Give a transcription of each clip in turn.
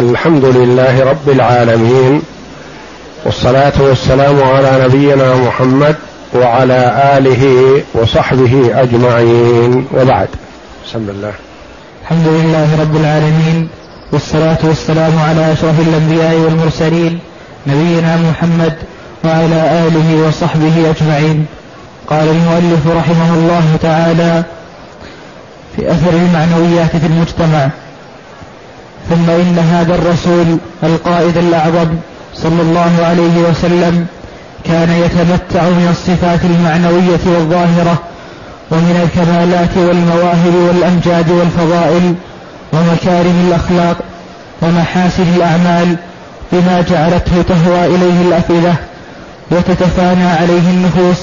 الحمد لله رب العالمين والصلاة والسلام على نبينا محمد وعلى آله وصحبه أجمعين وبعد. بسم الله. الحمد لله رب العالمين والصلاة والسلام على أشرف الأنبياء والمرسلين نبينا محمد وعلى آله وصحبه أجمعين. قال المؤلف رحمه الله تعالى في أثر المعنويات في المجتمع ثم إن هذا الرسول القائد الأعظم صلى الله عليه وسلم كان يتمتع من الصفات المعنوية والظاهرة ومن الكمالات والمواهب والأمجاد والفضائل ومكارم الأخلاق ومحاسن الأعمال بما جعلته تهوى إليه الأفئدة وتتفانى عليه النفوس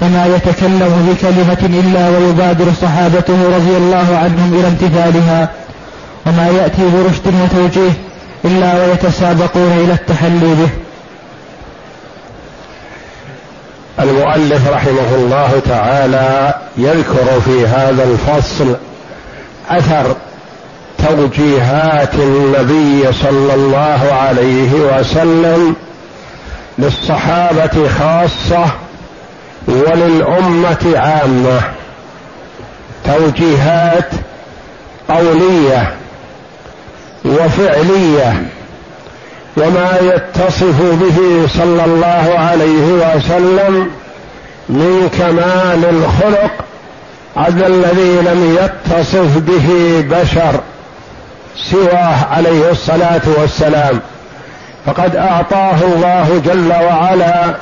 فما يتكلم بكلمة إلا ويبادر صحابته رضي الله عنهم إلى امتثالها وما يأتي برشد وتوجيه إلا ويتسابقون إلى التحلي به. المؤلف رحمه الله تعالى يذكر في هذا الفصل أثر توجيهات النبي صلى الله عليه وسلم للصحابة خاصة وللأمة عامة. توجيهات قولية وفعلية وما يتصف به صلى الله عليه وسلم من كمال الخلق هذا الذي لم يتصف به بشر سواه عليه الصلاة والسلام. فقد أعطاه الله جل وعلا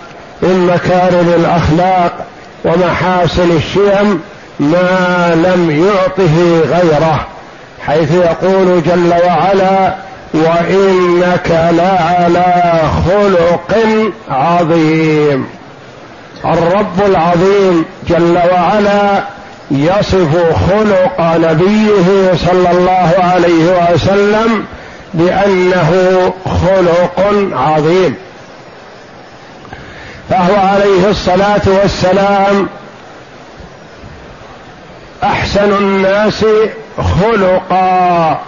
من مكارم الأخلاق ومحاسن الشيم ما لم يعطه غيره. حيث يقول جل وعلا وإنك لعلى خلق عظيم. الرب العظيم جل وعلا يصف خلق نبيه صلى الله عليه وسلم بأنه خلق عظيم. فهو عليه الصلاة والسلام أحسن الناس خلقا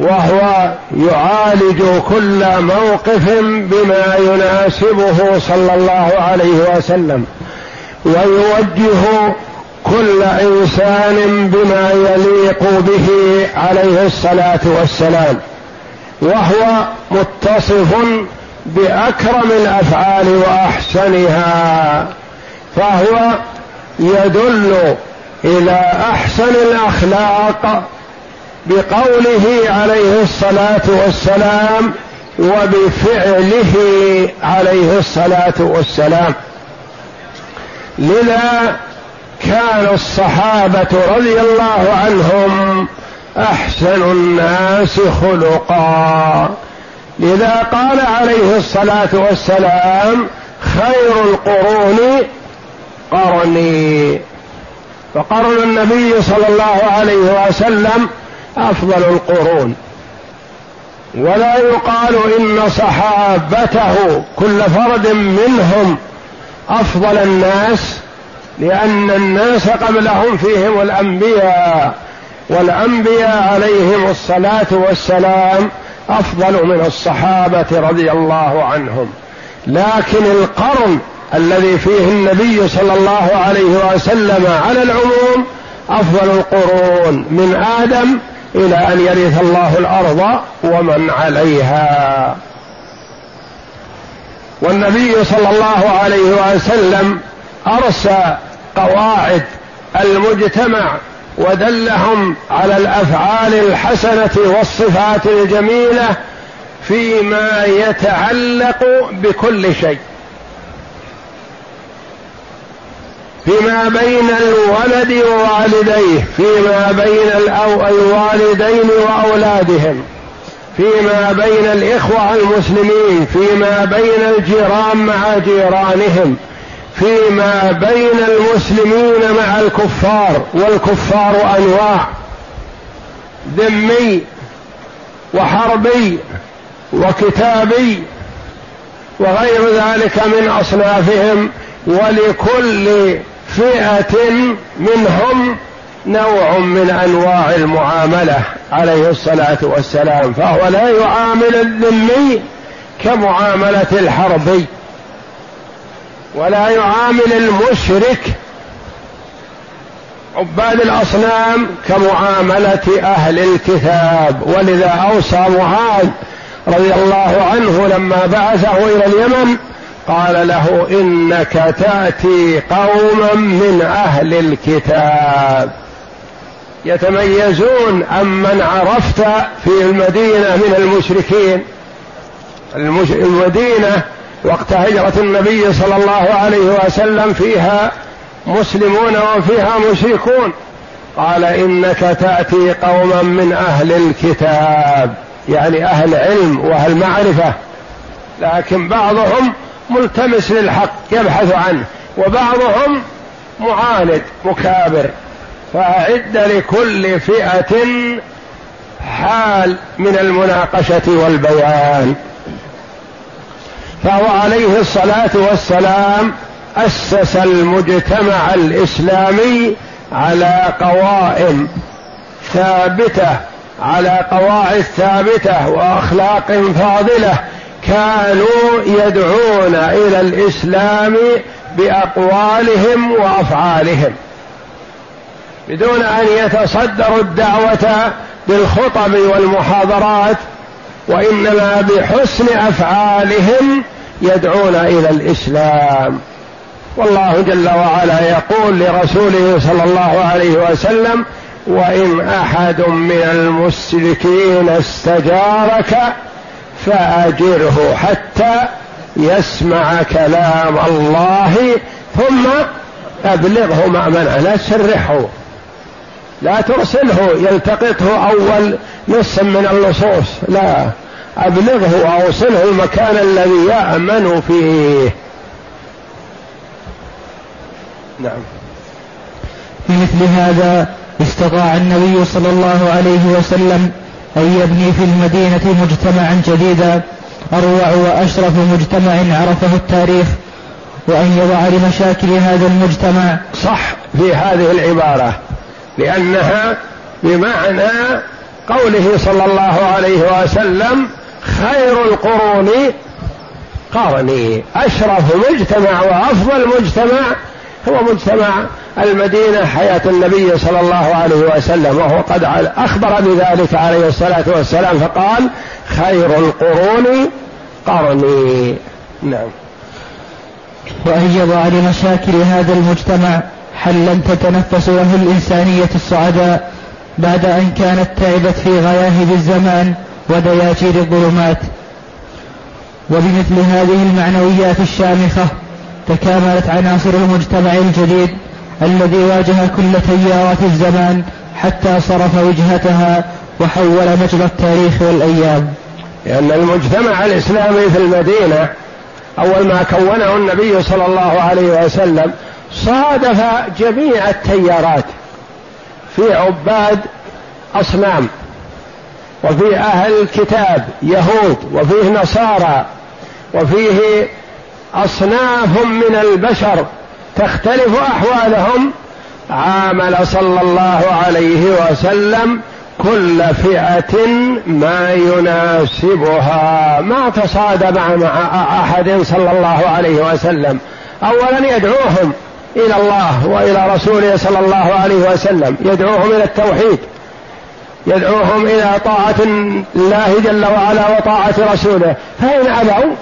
وهو يعالج كل موقف بما يناسبه صلى الله عليه وسلم ويوجه كل إنسان بما يليق به عليه الصلاة والسلام وهو متصف بأكرم الأفعال وأحسنها فهو يدل إلى أحسن الأخلاق بقوله عليه الصلاة والسلام وبفعله عليه الصلاة والسلام. لذا كان الصحابة رضي الله عنهم أحسن الناس خلقا. لذا قال عليه الصلاة والسلام خير القرون قرني. فقرن النبي صلى الله عليه وسلم أفضل القرون. ولا يقال إن صحابته كل فرد منهم أفضل الناس لأن الناس قبلهم فيهم الأنبياء والأنبياء عليهم الصلاة والسلام أفضل من الصحابة رضي الله عنهم. لكن القرن الذي فيه النبي صلى الله عليه وسلم على العموم أفضل القرون من آدم إلى أن يرث الله الأرض ومن عليها. والنبي صلى الله عليه وسلم أرسى قواعد المجتمع ودلهم على الأفعال الحسنة والصفات الجميلة فيما يتعلق بكل شيء. فيما بين الولد ووالديه فيما بين الوالدين وأولادهم فيما بين الإخوة المسلمين فيما بين الجيران مع جيرانهم فيما بين المسلمين مع الكفار والكفار أنواع ذمي وحربي وكتابي وغير ذلك من أصنافهم ولكل فئة منهم نوع من أنواع المعاملة عليه الصلاة والسلام فهو لا يعامل الذمي كمعاملة الحربي ولا يعامل المشرك عباد الأصنام كمعاملة أهل الكتاب. ولذا أوصى معاذ رضي الله عنه لما بعثه إلى اليمن قال له إنك تأتي قوما من أهل الكتاب يتميزون عمن عرفت في المدينة من المشركين. المدينة وقت هجرة النبي صلى الله عليه وسلم فيها مسلمون وفيها مشركون. قال إنك تأتي قوما من أهل الكتاب. يعني أهل علم وأهل معرفة. لكن بعضهم ملتمس للحق يبحث عنه. وبعضهم معاند مكابر. فأعد لكل فئة حال من المناقشة والبيان. فهو عليه الصلاة والسلام أسس المجتمع الإسلامي على قوائم ثابتة على قواعد ثابتة وأخلاق فاضلة. كانوا يدعون إلى الإسلام بأقوالهم وأفعالهم. بدون أن يتصدروا الدعوة بالخطب والمحاضرات وإنما بحسن أفعالهم يدعون إلى الإسلام. والله جل وعلا يقول لرسوله صلى الله عليه وسلم وإن أحد من المشركين استجارك فاجره حتى يسمع كلام الله ثم أبلغه مأمنة. لا تسرحه. لا ترسله. يلتقطه أول نص من اللصوص لا. أبلغه اوصله المكان الذي يأمن فيه. نعم. في مثل هذا استطاع النبي صلى الله عليه وسلم أن يبني في المدينة مجتمعا جديدا أروع وأشرف مجتمع عرفه التاريخ وأن يضع لمشاكل هذا المجتمع صح في هذه العبارة لأنها بمعنى قوله صلى الله عليه وسلم خير القرون قرني أشرف مجتمع وأفضل مجتمع هو مجتمع المدينة حياة النبي صلى الله عليه وسلم وهو قد أخبر بذلك عليه الصلاة والسلام فقال خير القرون قرني. نعم. وأن يضع لمشاكل هذا المجتمع حلا تتنفس له الإنسانية السعداء بعد أن كانت تعبت في غياهب الزمان ودياجير الظلمات. وبمثل هذه المعنويات الشامخة تكاملت عناصر المجتمع الجديد الذي واجه كل تيارات الزمان حتى صرف وجهتها وحول مجرى التاريخ والأيام. لأن المجتمع الإسلامي في المدينة أول ما كونه النبي صلى الله عليه وسلم صادف جميع التيارات في عباد أصنام وفي أهل الكتاب يهود وفيه نصارى وفيه أصناف من البشر تختلف أحوالهم. عامل صلى الله عليه وسلم كل فئة ما يناسبها. ما تصادم مع أحد صلى الله عليه وسلم. اولا يدعوهم إلى الله وإلى رسوله صلى الله عليه وسلم. يدعوهم إلى التوحيد. يدعوهم إلى طاعة الله جل وعلا وطاعة رسوله. فإن أبوا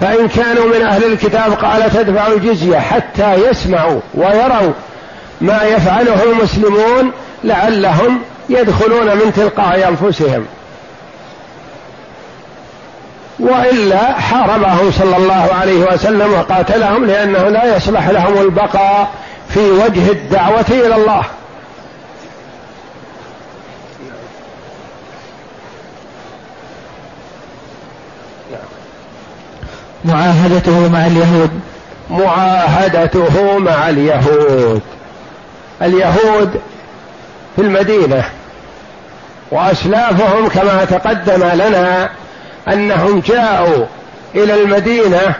فإن كانوا من أهل الكتاب قال تدفعوا الجزية حتى يسمعوا ويروا ما يفعله المسلمون لعلهم يدخلون من تلقاء أنفسهم. وإلا حاربهم صلى الله عليه وسلم وقاتلهم لأنه لا يصلح لهم البقاء في وجه الدعوة إلى الله. معاهدته مع اليهود. معاهدته مع اليهود. اليهود في المدينة. وأسلافهم كما تقدم لنا أنهم جاءوا إلى المدينة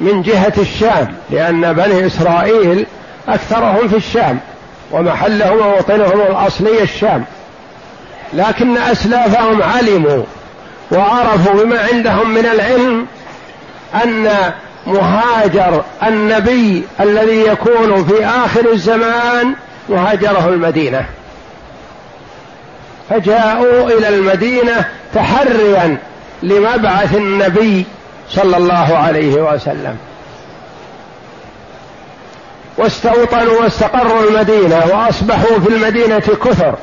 من جهة الشام لأن بني إسرائيل أكثرهم في الشام ومحلهم ووطنهم الأصلي الشام. لكن أسلافهم علموا وعرفوا بما عندهم من العلم أن مهاجر النبي الذي يكون في آخر الزمان مهاجره المدينة. فجاءوا إلى المدينة تحريا لمبعث النبي صلى الله عليه وسلم. واستوطنوا واستقروا المدينة وأصبحوا في المدينة كثر.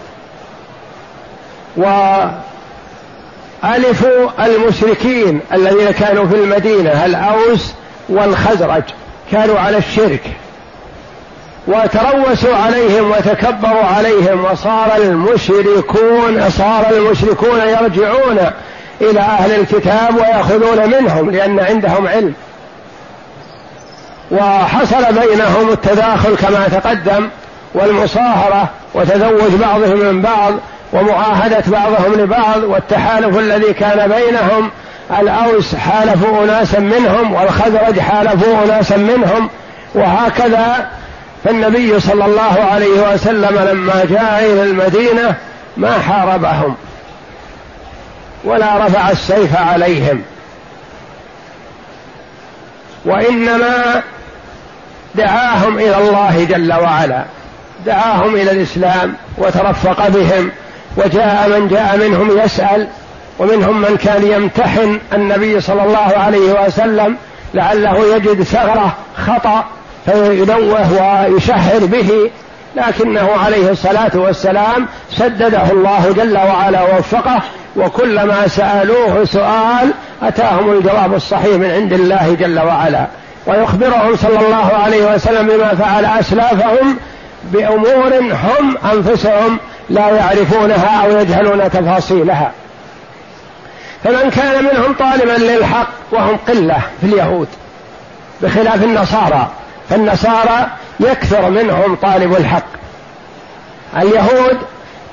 وألفوا المشركين الذين كانوا في المدينة الأوس والخزرج كانوا على الشرك وتروسوا عليهم وتكبروا عليهم وصار المشركون صار المشركون يرجعون إلى أهل الكتاب ويأخذون منهم لأن عندهم علم. وحصل بينهم التداخل كما تقدم والمصاهرة وتزوج بعضهم من بعض ومعاهدة بعضهم لبعض والتحالف الذي كان بينهم الأوس حالفوا أناسا منهم والخزرج حالفوا أناسا منهم وهكذا فالنبي صلى الله عليه وسلم لما جاء إلى المدينة ما حاربهم ولا رفع السيف عليهم. وإنما دعاهم إلى الله جل وعلا دعاهم إلى الإسلام وترفق بهم وجاء من جاء منهم يسأل ومنهم من كان يمتحن النبي صلى الله عليه وسلم لعله يجد ثغرة خطأ فينوه ويشهر به. لكنه عليه الصلاة والسلام سدده الله جل وعلا ووفقه وكلما سألوه سؤال أتاهم الجواب الصحيح من عند الله جل وعلا. ويخبرهم صلى الله عليه وسلم بما فعل أسلافهم بأمور هم أنفسهم لا يعرفونها أو يجهلون تفاصيلها. فمن كان منهم طالبا للحق وهم قلة في اليهود بخلاف النصارى فالنصارى يكثر منهم طالب الحق. اليهود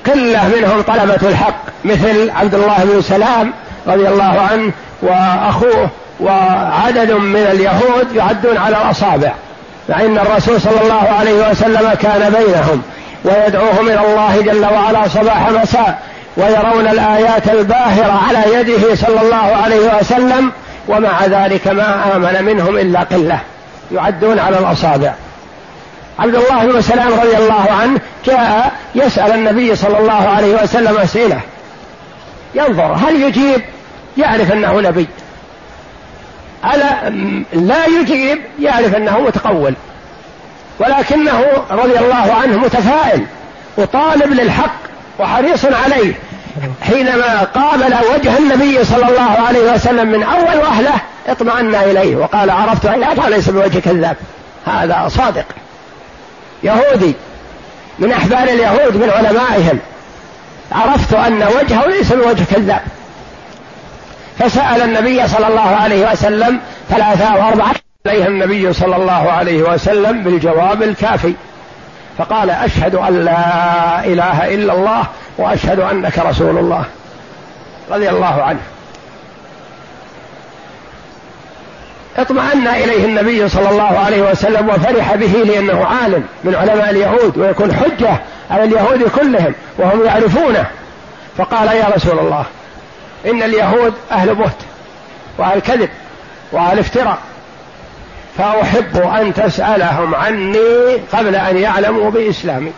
قلة منهم طلبة الحق مثل عبد الله بن سلام رضي الله عنه وأخوه وعدد من اليهود يعدون على الأصابع مع إن الرسول صلى الله عليه وسلم كان بينهم. ويدعوهم إلى الله جل وعلا صباح مساء ويرون الآيات الباهرة على يده صلى الله عليه وسلم ومع ذلك ما آمن منهم إلا قلة يعدون على الأصابع. عبد الله بن سلام رضي الله عنه جاء يسأل النبي صلى الله عليه وسلم أسئلة. ينظر هل يجيب؟ يعرف أنه نبي. ألا لا يجيب يعرف أنه متقول. ولكنه رضي الله عنه متفائل وطالب للحق وحريص عليه. حينما قابل وجه النبي صلى الله عليه وسلم من أول وهلة اطمأن إليه وقال عرفت هذا ليس بوجه كذاب هذا صادق. يهودي من أحبار اليهود من علمائهم. عرفت أن وجهه ليس بوجه كذاب. فسأل النبي صلى الله عليه وسلم ثلاثة أو أربعة عليه النبي صلى الله عليه وسلم بالجواب الكافي. فقال أشهد أن لا إله إلا الله وأشهد أنك رسول الله. رضي الله عنه. اطمأن إليه النبي صلى الله عليه وسلم وفرح به لأنه عالم من علماء اليهود ويكون حجة على اليهود كلهم وهم يعرفونه. فقال يا رسول الله إن اليهود أهل بهت وأهل كذب وأهل افتراء. فأحب أن تسألهم عني قبل أن يعلموا بإسلامي.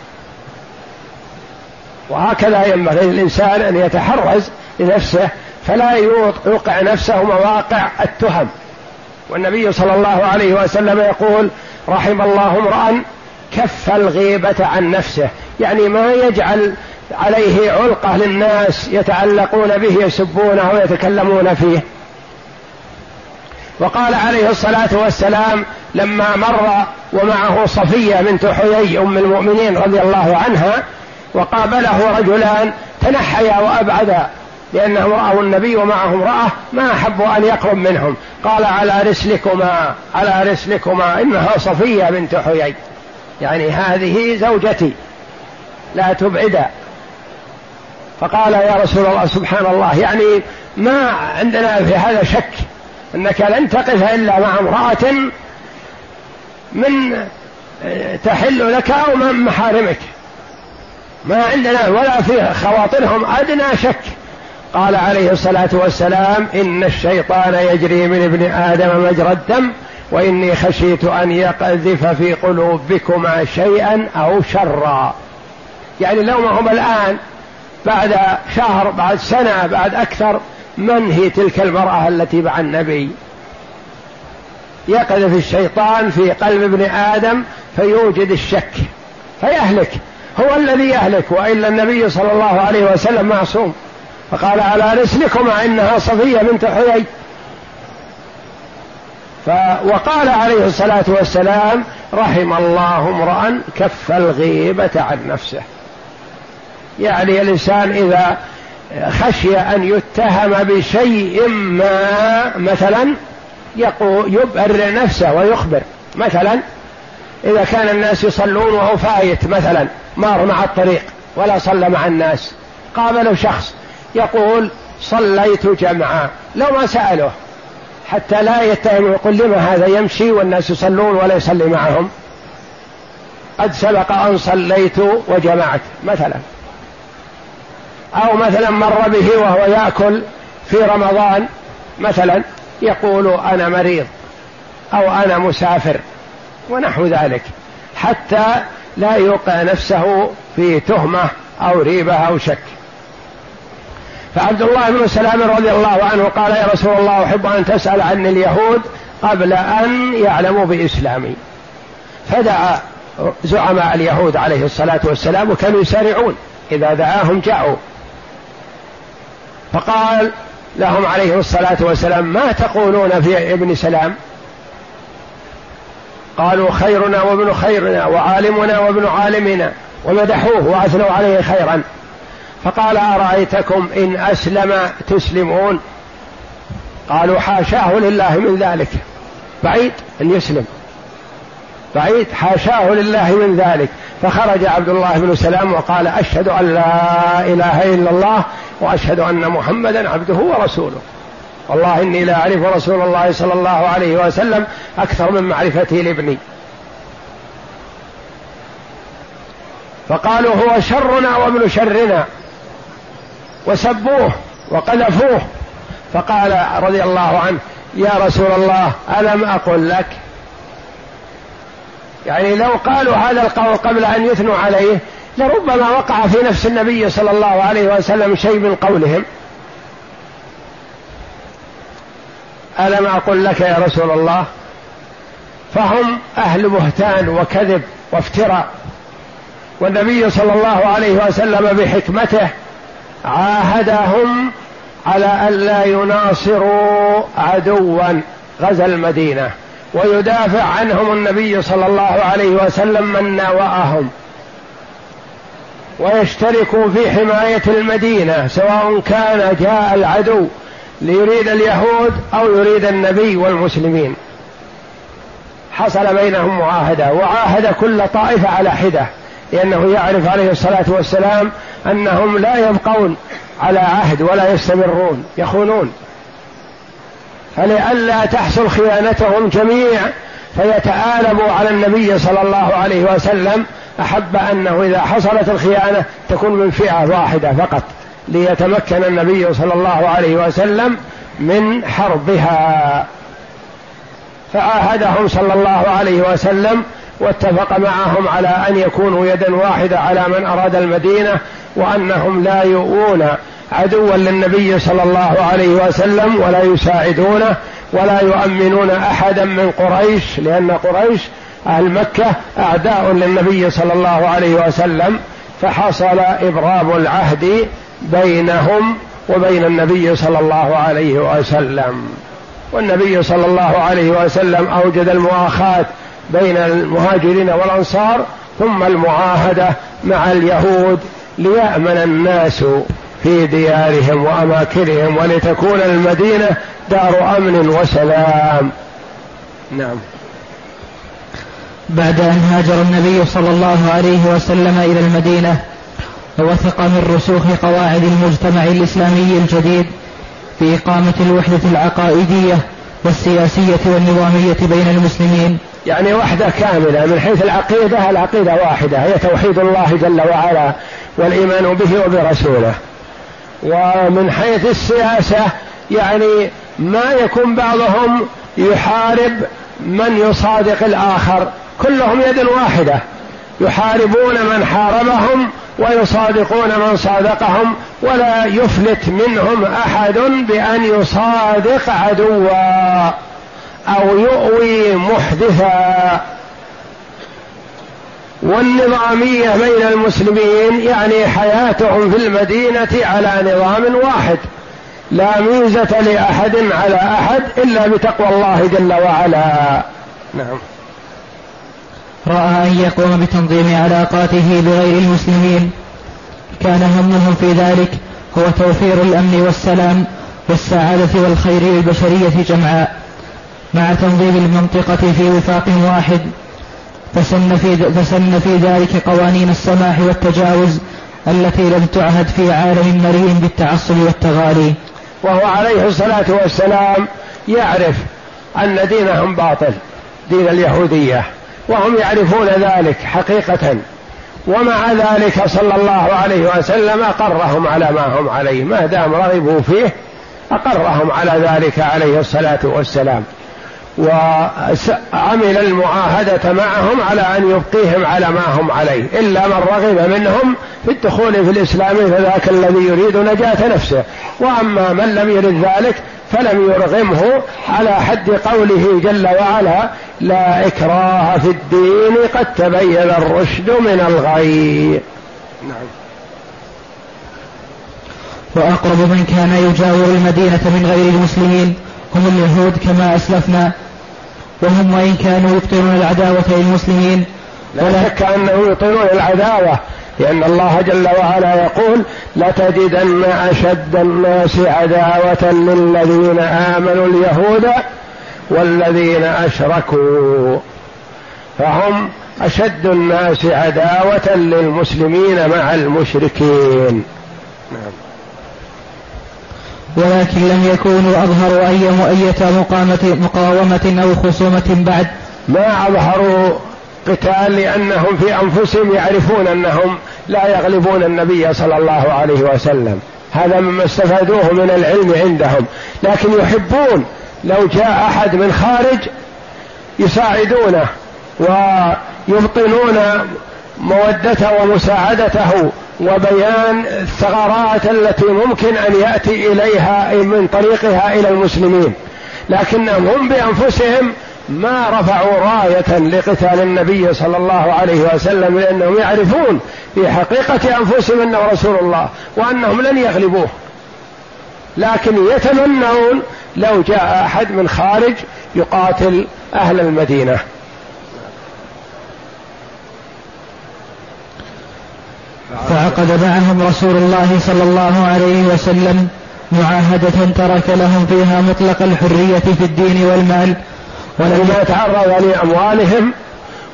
وهكذا ينبغي للإنسان أن يتحرز لنفسه فلا يوقع نفسه مواقع التهم. والنبي صلى الله عليه وسلم يقول رحم الله امرأ كف الغيبة عن نفسه. يعني ما يجعل عليه علقة للناس يتعلقون به يسبونه ويتكلمون فيه. وقال عليه الصلاة والسلام لما مر ومعه صفية بنت حيي أم المؤمنين رضي الله عنها وقابله رجلان تنحيا وأبعدا لأنهم رأوا النبي ومعه امرأة ما أحبوا أن يقرب منهم. قال على رسلكما على رسلكما إنها صفية بنت حيي. يعني هذه زوجتي لا تبعدا فقال يا رسول الله سبحان الله. يعني ما عندنا في هذا شك. أنك لن تقف إلا مع امرأة من تحل لك أو من محارمك. ما عندنا ولا في خواطرهم أدنى شك. قال عليه الصلاة والسلام إن الشيطان يجري من ابن آدم مجرى الدم وإني خشيت أن يقذف في قلوبكما شيئا أو شرا. يعني لو ما هم الآن بعد شهر بعد سنة بعد أكثر من هي تلك المرأة التي مع النبي؟ يقذف الشيطان في قلب ابن آدم فيوجد الشك فيهلك هو الذي يهلك وإلا النبي صلى الله عليه وسلم معصوم. فقال على رسلكما إنها صفية بنت حيي. وقال عليه الصلاة والسلام رحم الله امرأ كف الغيبة عن نفسه. يعني الإنسان إذا خشي أن يتهم بشيء ما مثلا يبرر نفسه ويخبر. مثلا إذا كان الناس يصلون وهو فايت مثلا مار مع الطريق ولا صلى مع الناس. قابله شخص يقول صليت جمعا لو ما سأله حتى لا يتهم يقول لما هذا يمشي والناس يصلون ولا يصلي معهم؟ قد سبق أن صليت وجمعت مثلا. أو مثلا مر به وهو يأكل في رمضان مثلا يقول أنا مريض أو أنا مسافر ونحو ذلك حتى لا يوقع نفسه في تهمة أو ريبة أو شك. فعبد الله بن سلام رضي الله عنه قال يا رسول الله أحب أن تسأل عن اليهود قبل أن يعلموا بإسلامي. فدعا زعماء اليهود عليه الصلاة والسلام وكانوا يسارعون. إذا دعاهم جاءوا. فقال لهم عليه الصلاة والسلام ما تقولون في ابن سلام؟ قالوا خيرنا وابن خيرنا وعالمنا وابن عالمنا. ومدحوه وأثنوا عليه خيرا. فقال أرأيتكم إن أسلم تسلمون؟ قالوا حاشاه لله من ذلك. بعيد أن يسلم. بعيد حاشاه لله من ذلك. فخرج عبد الله بن سلام وقال أشهد أن لا إله إلا الله وأشهد أن محمدا عبده ورسوله. والله إني لا أعرف رسول الله صلى الله عليه وسلم أكثر من معرفتي لابني. فقالوا هو شرنا وابن شرنا. وسبوه وقذفوه. فقال رضي الله عنه يا رسول الله ألم أقل لك؟ يعني لو قالوا هذا القول قبل أن يثنوا عليه لربما وقع في نفس النبي صلى الله عليه وسلم شيء من قولهم. ألم أقل لك يا رسول الله؟ فهم أهل بهتان وكذب وافتراء. والنبي صلى الله عليه وسلم بحكمته عاهدهم على الا يناصروا عدوا غزا المدينة ويدافع عنهم النبي صلى الله عليه وسلم من ناوأهم. ويشتركوا في حماية المدينة سواء كان جاء العدو ليريد اليهود أو يريد النبي والمسلمين. حصل بينهم معاهدة وعاهد كل طائفة على حدة لأنه يعرف عليه الصلاة والسلام أنهم لا يبقون على عهد ولا يستمرون يخونون. فلئلا تحصل خيانتهم جميع فيتآلبوا على النبي صلى الله عليه وسلم أحب أنه إذا حصلت الخيانة تكون من فئة واحدة فقط ليتمكن النبي صلى الله عليه وسلم من حربها. فعاهدهم صلى الله عليه وسلم واتفق معهم على أن يكونوا يدا واحدة على من أراد المدينة وأنهم لا يؤون عدوا للنبي صلى الله عليه وسلم ولا يساعدونه ولا يؤمنون أحدا من قريش لأن قريش أهل مكة أعداء للنبي صلى الله عليه وسلم فحصل إبرام العهد بينهم وبين النبي صلى الله عليه وسلم. والنبي صلى الله عليه وسلم أوجد المؤاخاة بين المهاجرين والأنصار ثم المعاهدة مع اليهود ليأمن الناس في ديارهم وأماكنهم ولتكون المدينة دار أمن وسلام. نعم. بعد أن هاجر النبي صلى الله عليه وسلم إلى المدينة ووثق من رسوخ قواعد المجتمع الإسلامي الجديد باقامه الوحدة العقائدية والسياسية والنظامية بين المسلمين. يعني وحدة كاملة من حيث العقيدة العقيدة واحدة هي توحيد الله جل وعلا والإيمان به وبرسوله. ومن حيث السياسة يعني ما يكون بعضهم يحارب من يصادق الآخر؟ كلهم يد واحدة. يحاربون من حاربهم ويصادقون من صادقهم ولا يفلت منهم أحد بأن يصادق عدوا أو يؤوي محدثا. والنظامية بين المسلمين يعني حياتهم في المدينة على نظام واحد. لا ميزة لأحد على أحد إلا بتقوى الله جل وعلا. نعم. رأى أن يقوم بتنظيم علاقاته بغير المسلمين. كان همهم في ذلك هو توفير الأمن والسلام والسعادة والخير للبشرية جمعاء. مع تنظيم المنطقة في وفاق واحد فسن في, فسن في ذلك قوانين السماح والتجاوز التي لم تعهد في عالم مليء بالتعصب والتغالي. وهو عليه الصلاة والسلام يعرف أن دينهم باطل دين اليهودية وهم يعرفون ذلك حقيقة. ومع ذلك صلى الله عليه وسلم أقرهم على ما هم عليه ما دام رغبوا فيه أقرهم على ذلك عليه الصلاة والسلام. وعمل المعاهدة معهم على أن يبقيهم على ما هم عليه إلا من رغب منهم في الدخول في الإسلام فذاك الذي يريد نجاة نفسه. وأما من لم يرد ذلك فلم يرغمه على حد قوله جل وعلا لا إكراه في الدين قد تبين الرشد من الغي نعم. وأقرب من كان يجاور المدينة من غير المسلمين هم اليهود كما أسلفنا وهم وإن كانوا يبطلون العداوة للمسلمين. لا شك أنهم يبطلون العداوة لأن الله جل وعلا يقول لتجدن أشد الناس عداوة للذين آمنوا اليهود والذين أشركوا. فهم أشد الناس عداوة للمسلمين مع المشركين. نعم. ولكن لم يكونوا أظهروا أي أية مقامة مقاومة أو خصومة بعد. ما أظهروا قتال لأنهم في أنفسهم يعرفون أنهم لا يغلبون النبي صلى الله عليه وسلم. هذا مما استفادوه من العلم عندهم. لكن يحبون لو جاء أحد من خارج يساعدونه ويبطنون مودته ومساعدته وبيان الثغرات التي ممكن أن يأتي إليها من طريقها إلى المسلمين. لكنهم هم بأنفسهم ما رفعوا راية لقتال النبي صلى الله عليه وسلم لأنهم يعرفون في حقيقة أنفسهم أنه رسول الله وأنهم لن يغلبوه. لكن يتمنون لو جاء أحد من خارج يقاتل أهل المدينة. فعقد معهم رسول الله صلى الله عليه وسلم معاهدة ترك لهم فيها مطلق الحرية في الدين والمال. ولم يتعرض لأموالهم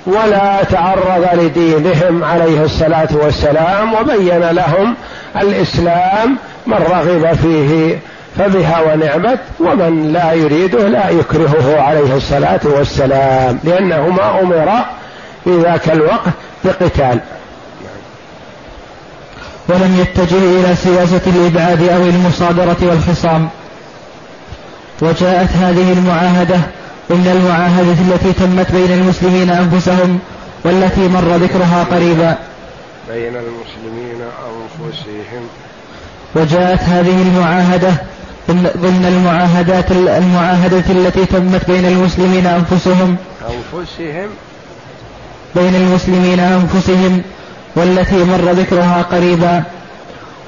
ولا تعرض لدينهم عليه الصلاة والسلام وبين لهم الإسلام من رغب فيه فبها ونعمت ومن لا يريده لا يكرهه عليه الصلاة والسلام لأنه ما أمر في ذاك الوقت بقتال. ولم يتجه إلى سياسة الإبعاد أو المصادرة والخصام. وجاءت هذه المعاهدة إن المعاهدة التي تمت بين المسلمين أنفسهم والتي مر ذكرها قريبا. بين المسلمين أنفسهم. وجاءت هذه المعاهدة ضمن المعاهدات المعاهدة التي تمت بين المسلمين أنفسهم. أنفسهم؟ بين المسلمين أنفسهم والتي مر ذكرها قريبا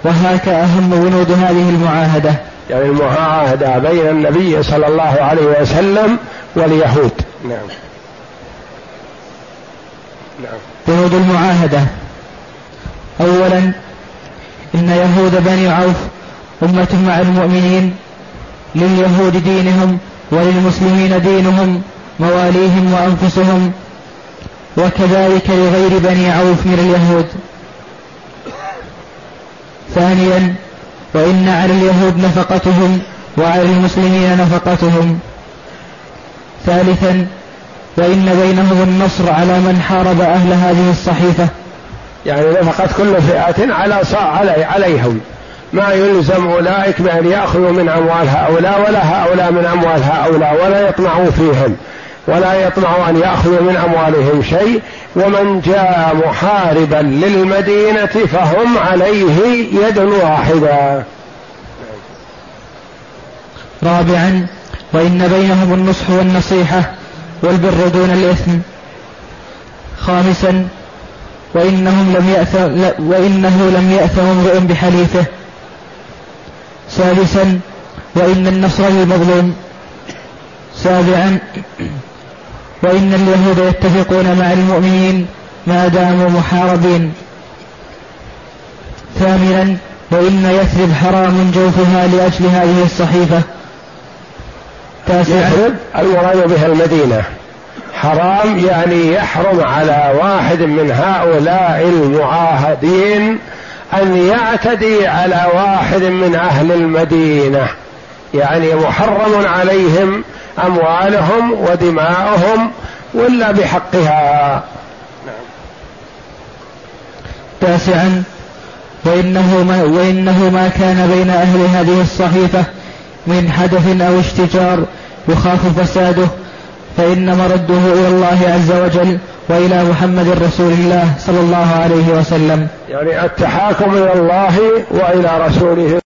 وهاك أهم بنود هذه المعاهدة. يعني المعاهدة بين النبي صلى الله عليه وسلم واليهود. نعم. نعم. بنود المعاهدة. أولا إن يهود بني عوف أمة مع المؤمنين لليهود دينهم وللمسلمين دينهم مواليهم وأنفسهم وكذلك لغير بني عوف من اليهود. ثانيا وإن على اليهود نفقتهم وعلى المسلمين نفقتهم. ثالثا وإن بينهم النصر على من حارب أهل هذه الصحيفة. يعني نفقت كل فئة على علي عليهم. ما يلزم أولئك بأن يأخذوا من أموال هؤلاء ولا هؤلاء من أموال هؤلاء ولا يطمعوا فيهم. ولا يطمعوا أن يأخذوا من أموالهم شيء ومن جاء محاربا للمدينة فهم عليه يد واحدة. رابعا وإن بينهم النصح والنصيحة والبر دون الإثم. خامسا وإنهم لم يأث وإنه لم يأثم امرئ بحليفه. سادسا وإن النصر للمظلوم سابعا وإن اليهود يتفقون مع المؤمنين ما داموا محاربين. ثامنا وإن يثرب حرام جوفها لأجل هذه الصحيفة. يثرب المراد بها المدينة. حرام يعني يحرم على واحد من هؤلاء المعاهدين أن يعتدي على واحد من أهل المدينة. يعني محرم عليهم أموالهم ودماؤهم ولا بحقها نعم. تاسعا وإنه ما, وإنه ما كان بين أهل هذه الصحيفة من حدث أو اشتجار يخاف فساده فإن مرده إلى الله عز وجل وإلى محمد رسول الله صلى الله عليه وسلم يعني التحاكم إلى الله وإلى رسوله